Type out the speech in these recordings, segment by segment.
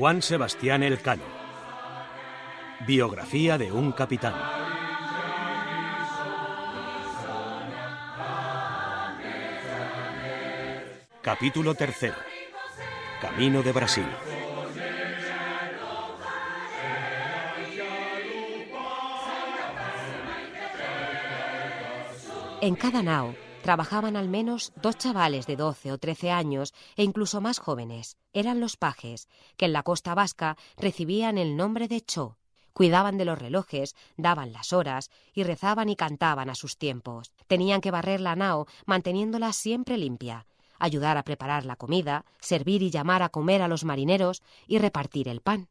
Juan Sebastián Elcano. Biografía de un capitán. Capítulo tercero. Camino de Brasil. En cada nao trabajaban al menos dos chavales de 12 o 13 años e incluso más jóvenes. Eran los pajes, que en la costa vasca recibían el nombre de cho. Cuidaban de los relojes, daban las horas y rezaban y cantaban a sus tiempos. Tenían que barrer la nao manteniéndola siempre limpia, ayudar a preparar la comida, servir y llamar a comer a los marineros y repartir el pan.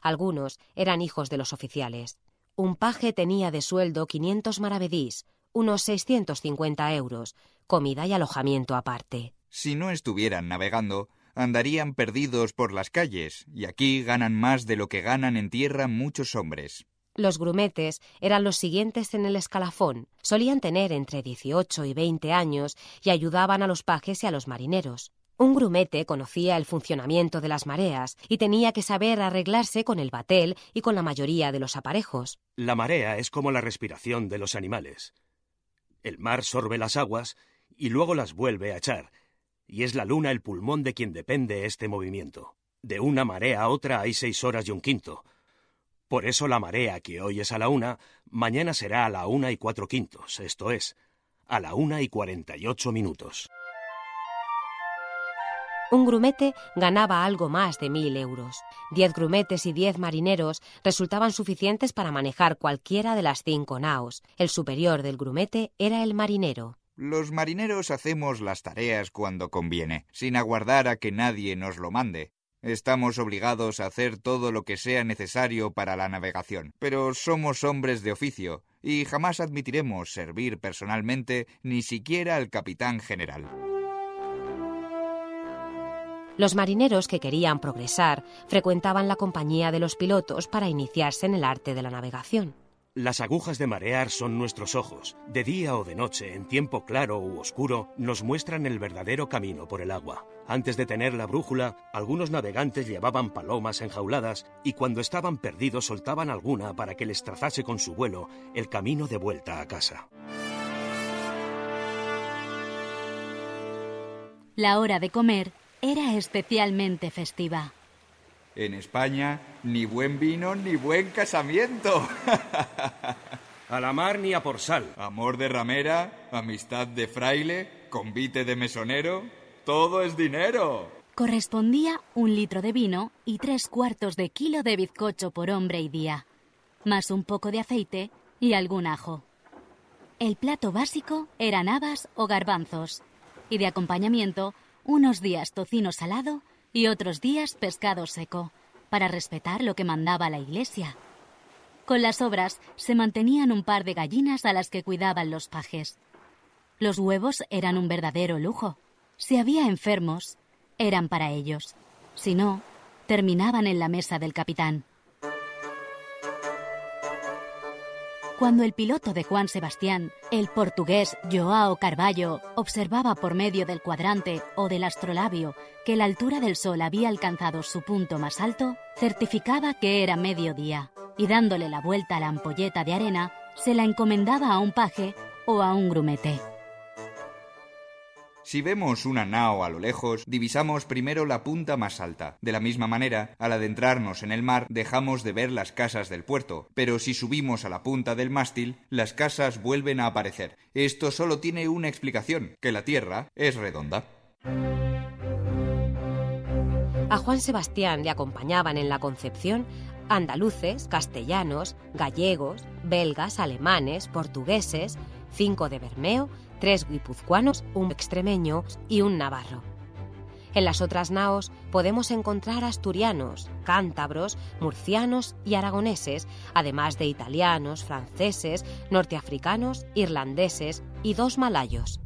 Algunos eran hijos de los oficiales. Un paje tenía de sueldo 500 maravedís, unos 650 euros, comida y alojamiento aparte. Si no estuvieran navegando, andarían perdidos por las calles, y aquí ganan más de lo que ganan en tierra muchos hombres. Los grumetes eran los siguientes en el escalafón. Solían tener entre 18 y 20 años y ayudaban a los pajes y a los marineros. Un grumete conocía el funcionamiento de las mareas y tenía que saber arreglarse con el batel y con la mayoría de los aparejos. La marea es como la respiración de los animales. El mar sorbe las aguas y luego las vuelve a echar, y es la luna el pulmón de quien depende este movimiento. De una marea a otra hay seis horas y un quinto. Por eso la marea que hoy es a la una, mañana será a la una y cuatro quintos, esto es, a la una y cuarenta y ocho minutos. Un grumete ganaba algo más de mil euros. Diez grumetes y diez marineros resultaban suficientes para manejar cualquiera de las cinco naos. El superior del grumete era el marinero. Los marineros hacemos las tareas cuando conviene, sin aguardar a que nadie nos lo mande. Estamos obligados a hacer todo lo que sea necesario para la navegación, pero somos hombres de oficio y jamás admitiremos servir personalmente ni siquiera al capitán general. Los marineros que querían progresar frecuentaban la compañía de los pilotos para iniciarse en el arte de la navegación. Las agujas de marear son nuestros ojos. De día o de noche, en tiempo claro u oscuro, nos muestran el verdadero camino por el agua. Antes de tener la brújula, algunos navegantes llevaban palomas enjauladas y cuando estaban perdidos soltaban alguna para que les trazase con su vuelo el camino de vuelta a casa. La hora de comer era especialmente festiva. En España, ni buen vino ni buen casamiento. A la mar ni a por sal. Amor de ramera, amistad de fraile, convite de mesonero, todo es dinero. Correspondía un litro de vino y tres cuartos de kilo de bizcocho por hombre y día, más un poco de aceite y algún ajo. El plato básico eran habas o garbanzos, y de acompañamiento unos días tocino salado y otros días pescado seco, para respetar lo que mandaba la iglesia. Con las obras se mantenían un par de gallinas a las que cuidaban los pajes. Los huevos eran un verdadero lujo. Si había enfermos, eran para ellos. Si no, terminaban en la mesa del capitán. Cuando el piloto de Juan Sebastián, el portugués Joao Carvalho, observaba por medio del cuadrante o del astrolabio que la altura del sol había alcanzado su punto más alto, certificaba que era mediodía y dándole la vuelta a la ampolleta de arena, se la encomendaba a un paje o a un grumete. Si vemos una nao a lo lejos, divisamos primero la punta más alta. De la misma manera, al adentrarnos en el mar, dejamos de ver las casas del puerto, pero si subimos a la punta del mástil, las casas vuelven a aparecer. Esto solo tiene una explicación, que la Tierra es redonda. A Juan Sebastián le acompañaban en la Concepción andaluces, castellanos, gallegos, belgas, alemanes, portugueses, cinco de Bermeo, tres guipuzcoanos, un extremeño y un navarro. En las otras naos podemos encontrar asturianos, cántabros, murcianos y aragoneses, además de italianos, franceses, norteafricanos, irlandeses y dos malayos.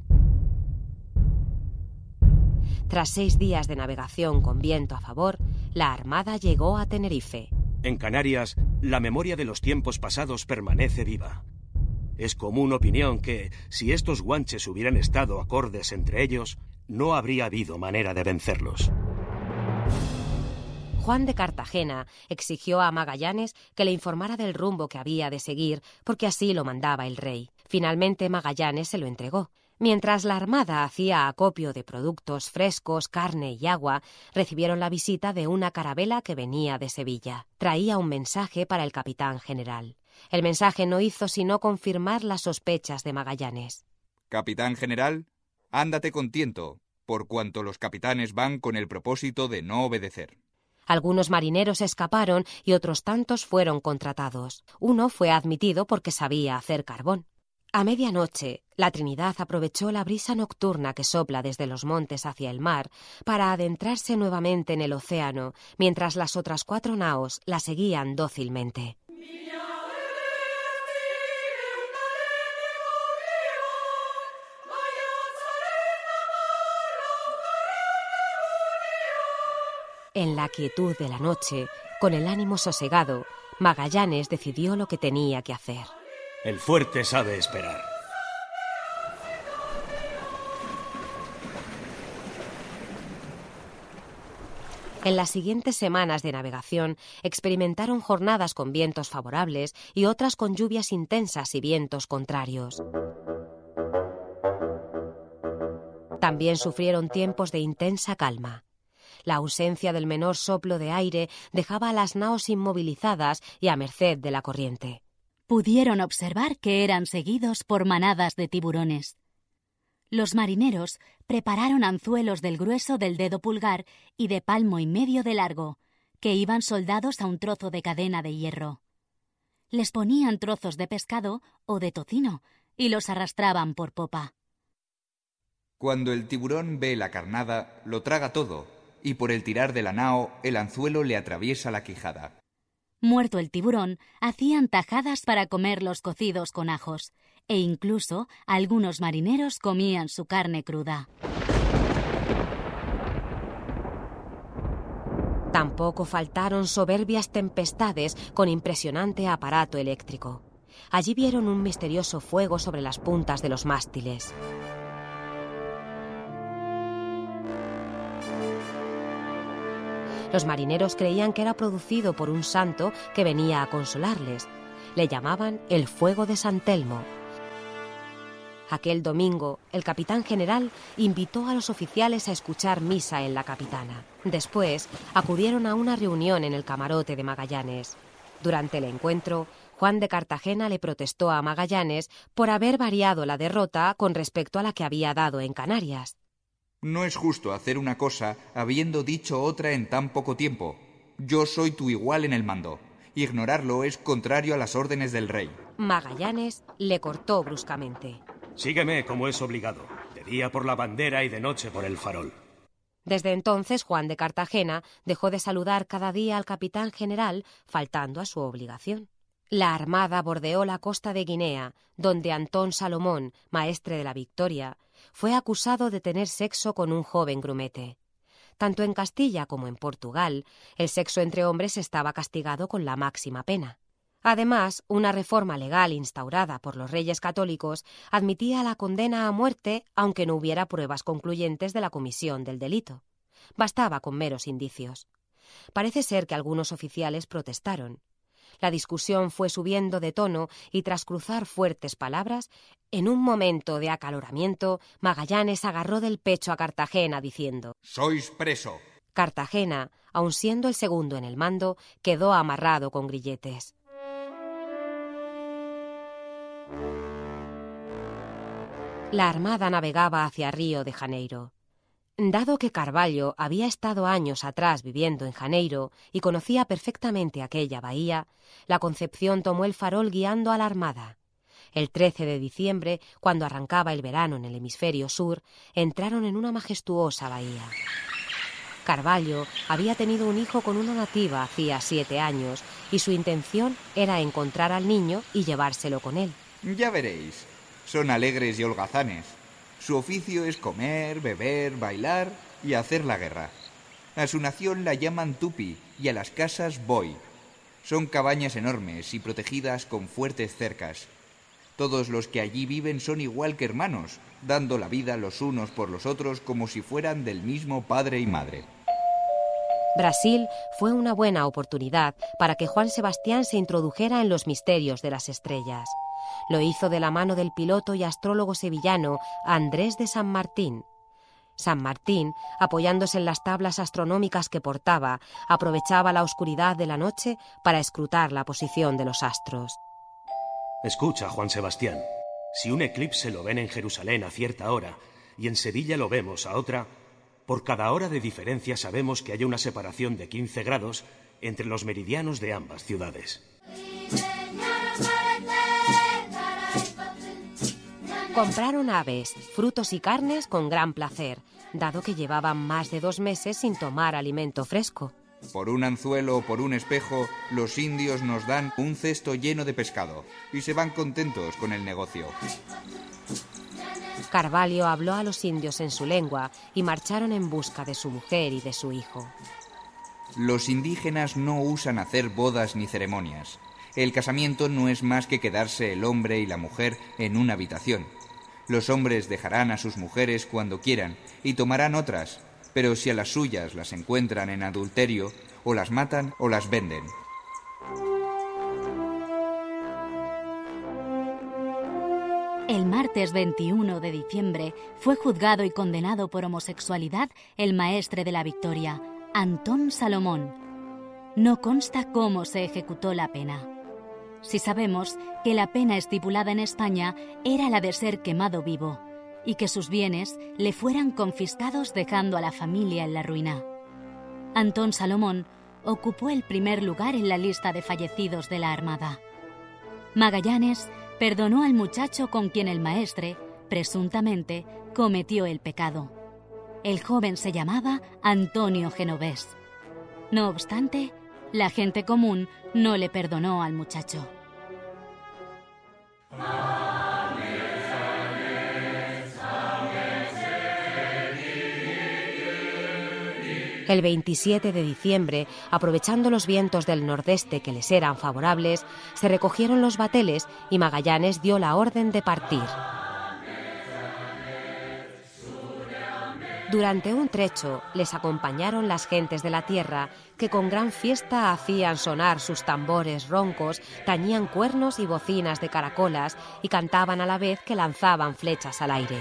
Tras seis días de navegación con viento a favor, la Armada llegó a Tenerife. En Canarias, la memoria de los tiempos pasados permanece viva. Es común opinión que, si estos guanches hubieran estado acordes entre ellos, no habría habido manera de vencerlos. Juan de Cartagena exigió a Magallanes que le informara del rumbo que había de seguir, porque así lo mandaba el rey. Finalmente Magallanes se lo entregó. Mientras la Armada hacía acopio de productos frescos, carne y agua, recibieron la visita de una carabela que venía de Sevilla. Traía un mensaje para el capitán general. El mensaje no hizo sino confirmar las sospechas de Magallanes. Capitán general, ándate con tiento, por cuanto los capitanes van con el propósito de no obedecer. Algunos marineros escaparon y otros tantos fueron contratados. Uno fue admitido porque sabía hacer carbón. A medianoche, la Trinidad aprovechó la brisa nocturna que sopla desde los montes hacia el mar para adentrarse nuevamente en el océano, mientras las otras cuatro naos la seguían dócilmente. En la quietud de la noche, con el ánimo sosegado, Magallanes decidió lo que tenía que hacer. El fuerte sabe esperar. En las siguientes semanas de navegación experimentaron jornadas con vientos favorables y otras con lluvias intensas y vientos contrarios. También sufrieron tiempos de intensa calma. La ausencia del menor soplo de aire dejaba a las naos inmovilizadas y a merced de la corriente pudieron observar que eran seguidos por manadas de tiburones. Los marineros prepararon anzuelos del grueso del dedo pulgar y de palmo y medio de largo, que iban soldados a un trozo de cadena de hierro. Les ponían trozos de pescado o de tocino y los arrastraban por popa. Cuando el tiburón ve la carnada, lo traga todo, y por el tirar de la nao el anzuelo le atraviesa la quijada. Muerto el tiburón, hacían tajadas para comer los cocidos con ajos, e incluso algunos marineros comían su carne cruda. Tampoco faltaron soberbias tempestades con impresionante aparato eléctrico. Allí vieron un misterioso fuego sobre las puntas de los mástiles. Los marineros creían que era producido por un santo que venía a consolarles. Le llamaban el fuego de San Telmo. Aquel domingo, el capitán general invitó a los oficiales a escuchar misa en la capitana. Después, acudieron a una reunión en el camarote de Magallanes. Durante el encuentro, Juan de Cartagena le protestó a Magallanes por haber variado la derrota con respecto a la que había dado en Canarias. No es justo hacer una cosa habiendo dicho otra en tan poco tiempo. Yo soy tu igual en el mando. Ignorarlo es contrario a las órdenes del rey. Magallanes le cortó bruscamente. Sígueme como es obligado, de día por la bandera y de noche por el farol. Desde entonces Juan de Cartagena dejó de saludar cada día al capitán general, faltando a su obligación. La armada bordeó la costa de Guinea, donde Antón Salomón, maestre de la Victoria, fue acusado de tener sexo con un joven grumete. Tanto en Castilla como en Portugal, el sexo entre hombres estaba castigado con la máxima pena. Además, una reforma legal instaurada por los reyes católicos admitía la condena a muerte aunque no hubiera pruebas concluyentes de la comisión del delito. Bastaba con meros indicios. Parece ser que algunos oficiales protestaron, la discusión fue subiendo de tono y tras cruzar fuertes palabras, en un momento de acaloramiento, Magallanes agarró del pecho a Cartagena diciendo Sois preso. Cartagena, aun siendo el segundo en el mando, quedó amarrado con grilletes. La armada navegaba hacia Río de Janeiro. Dado que Carvalho había estado años atrás viviendo en Janeiro y conocía perfectamente aquella bahía, la Concepción tomó el farol guiando a la Armada. El 13 de diciembre, cuando arrancaba el verano en el hemisferio sur, entraron en una majestuosa bahía. Carvalho había tenido un hijo con una nativa hacía siete años y su intención era encontrar al niño y llevárselo con él. Ya veréis, son alegres y holgazanes. Su oficio es comer, beber, bailar y hacer la guerra. A su nación la llaman Tupi y a las casas Boy. Son cabañas enormes y protegidas con fuertes cercas. Todos los que allí viven son igual que hermanos, dando la vida los unos por los otros como si fueran del mismo padre y madre. Brasil fue una buena oportunidad para que Juan Sebastián se introdujera en los misterios de las estrellas. Lo hizo de la mano del piloto y astrólogo sevillano Andrés de San Martín. San Martín, apoyándose en las tablas astronómicas que portaba, aprovechaba la oscuridad de la noche para escrutar la posición de los astros. Escucha, Juan Sebastián. Si un eclipse lo ven en Jerusalén a cierta hora y en Sevilla lo vemos a otra, por cada hora de diferencia sabemos que hay una separación de 15 grados entre los meridianos de ambas ciudades. Compraron aves, frutos y carnes con gran placer, dado que llevaban más de dos meses sin tomar alimento fresco. Por un anzuelo o por un espejo, los indios nos dan un cesto lleno de pescado y se van contentos con el negocio. Carvalho habló a los indios en su lengua y marcharon en busca de su mujer y de su hijo. Los indígenas no usan hacer bodas ni ceremonias. El casamiento no es más que quedarse el hombre y la mujer en una habitación. Los hombres dejarán a sus mujeres cuando quieran y tomarán otras, pero si a las suyas las encuentran en adulterio, o las matan o las venden. El martes 21 de diciembre fue juzgado y condenado por homosexualidad el maestre de la Victoria, Antón Salomón. No consta cómo se ejecutó la pena. Si sabemos que la pena estipulada en España era la de ser quemado vivo y que sus bienes le fueran confiscados dejando a la familia en la ruina. Antón Salomón ocupó el primer lugar en la lista de fallecidos de la Armada. Magallanes perdonó al muchacho con quien el maestre, presuntamente, cometió el pecado. El joven se llamaba Antonio Genovés. No obstante, la gente común no le perdonó al muchacho. El 27 de diciembre, aprovechando los vientos del nordeste que les eran favorables, se recogieron los bateles y Magallanes dio la orden de partir. Durante un trecho les acompañaron las gentes de la tierra que con gran fiesta hacían sonar sus tambores roncos, tañían cuernos y bocinas de caracolas y cantaban a la vez que lanzaban flechas al aire.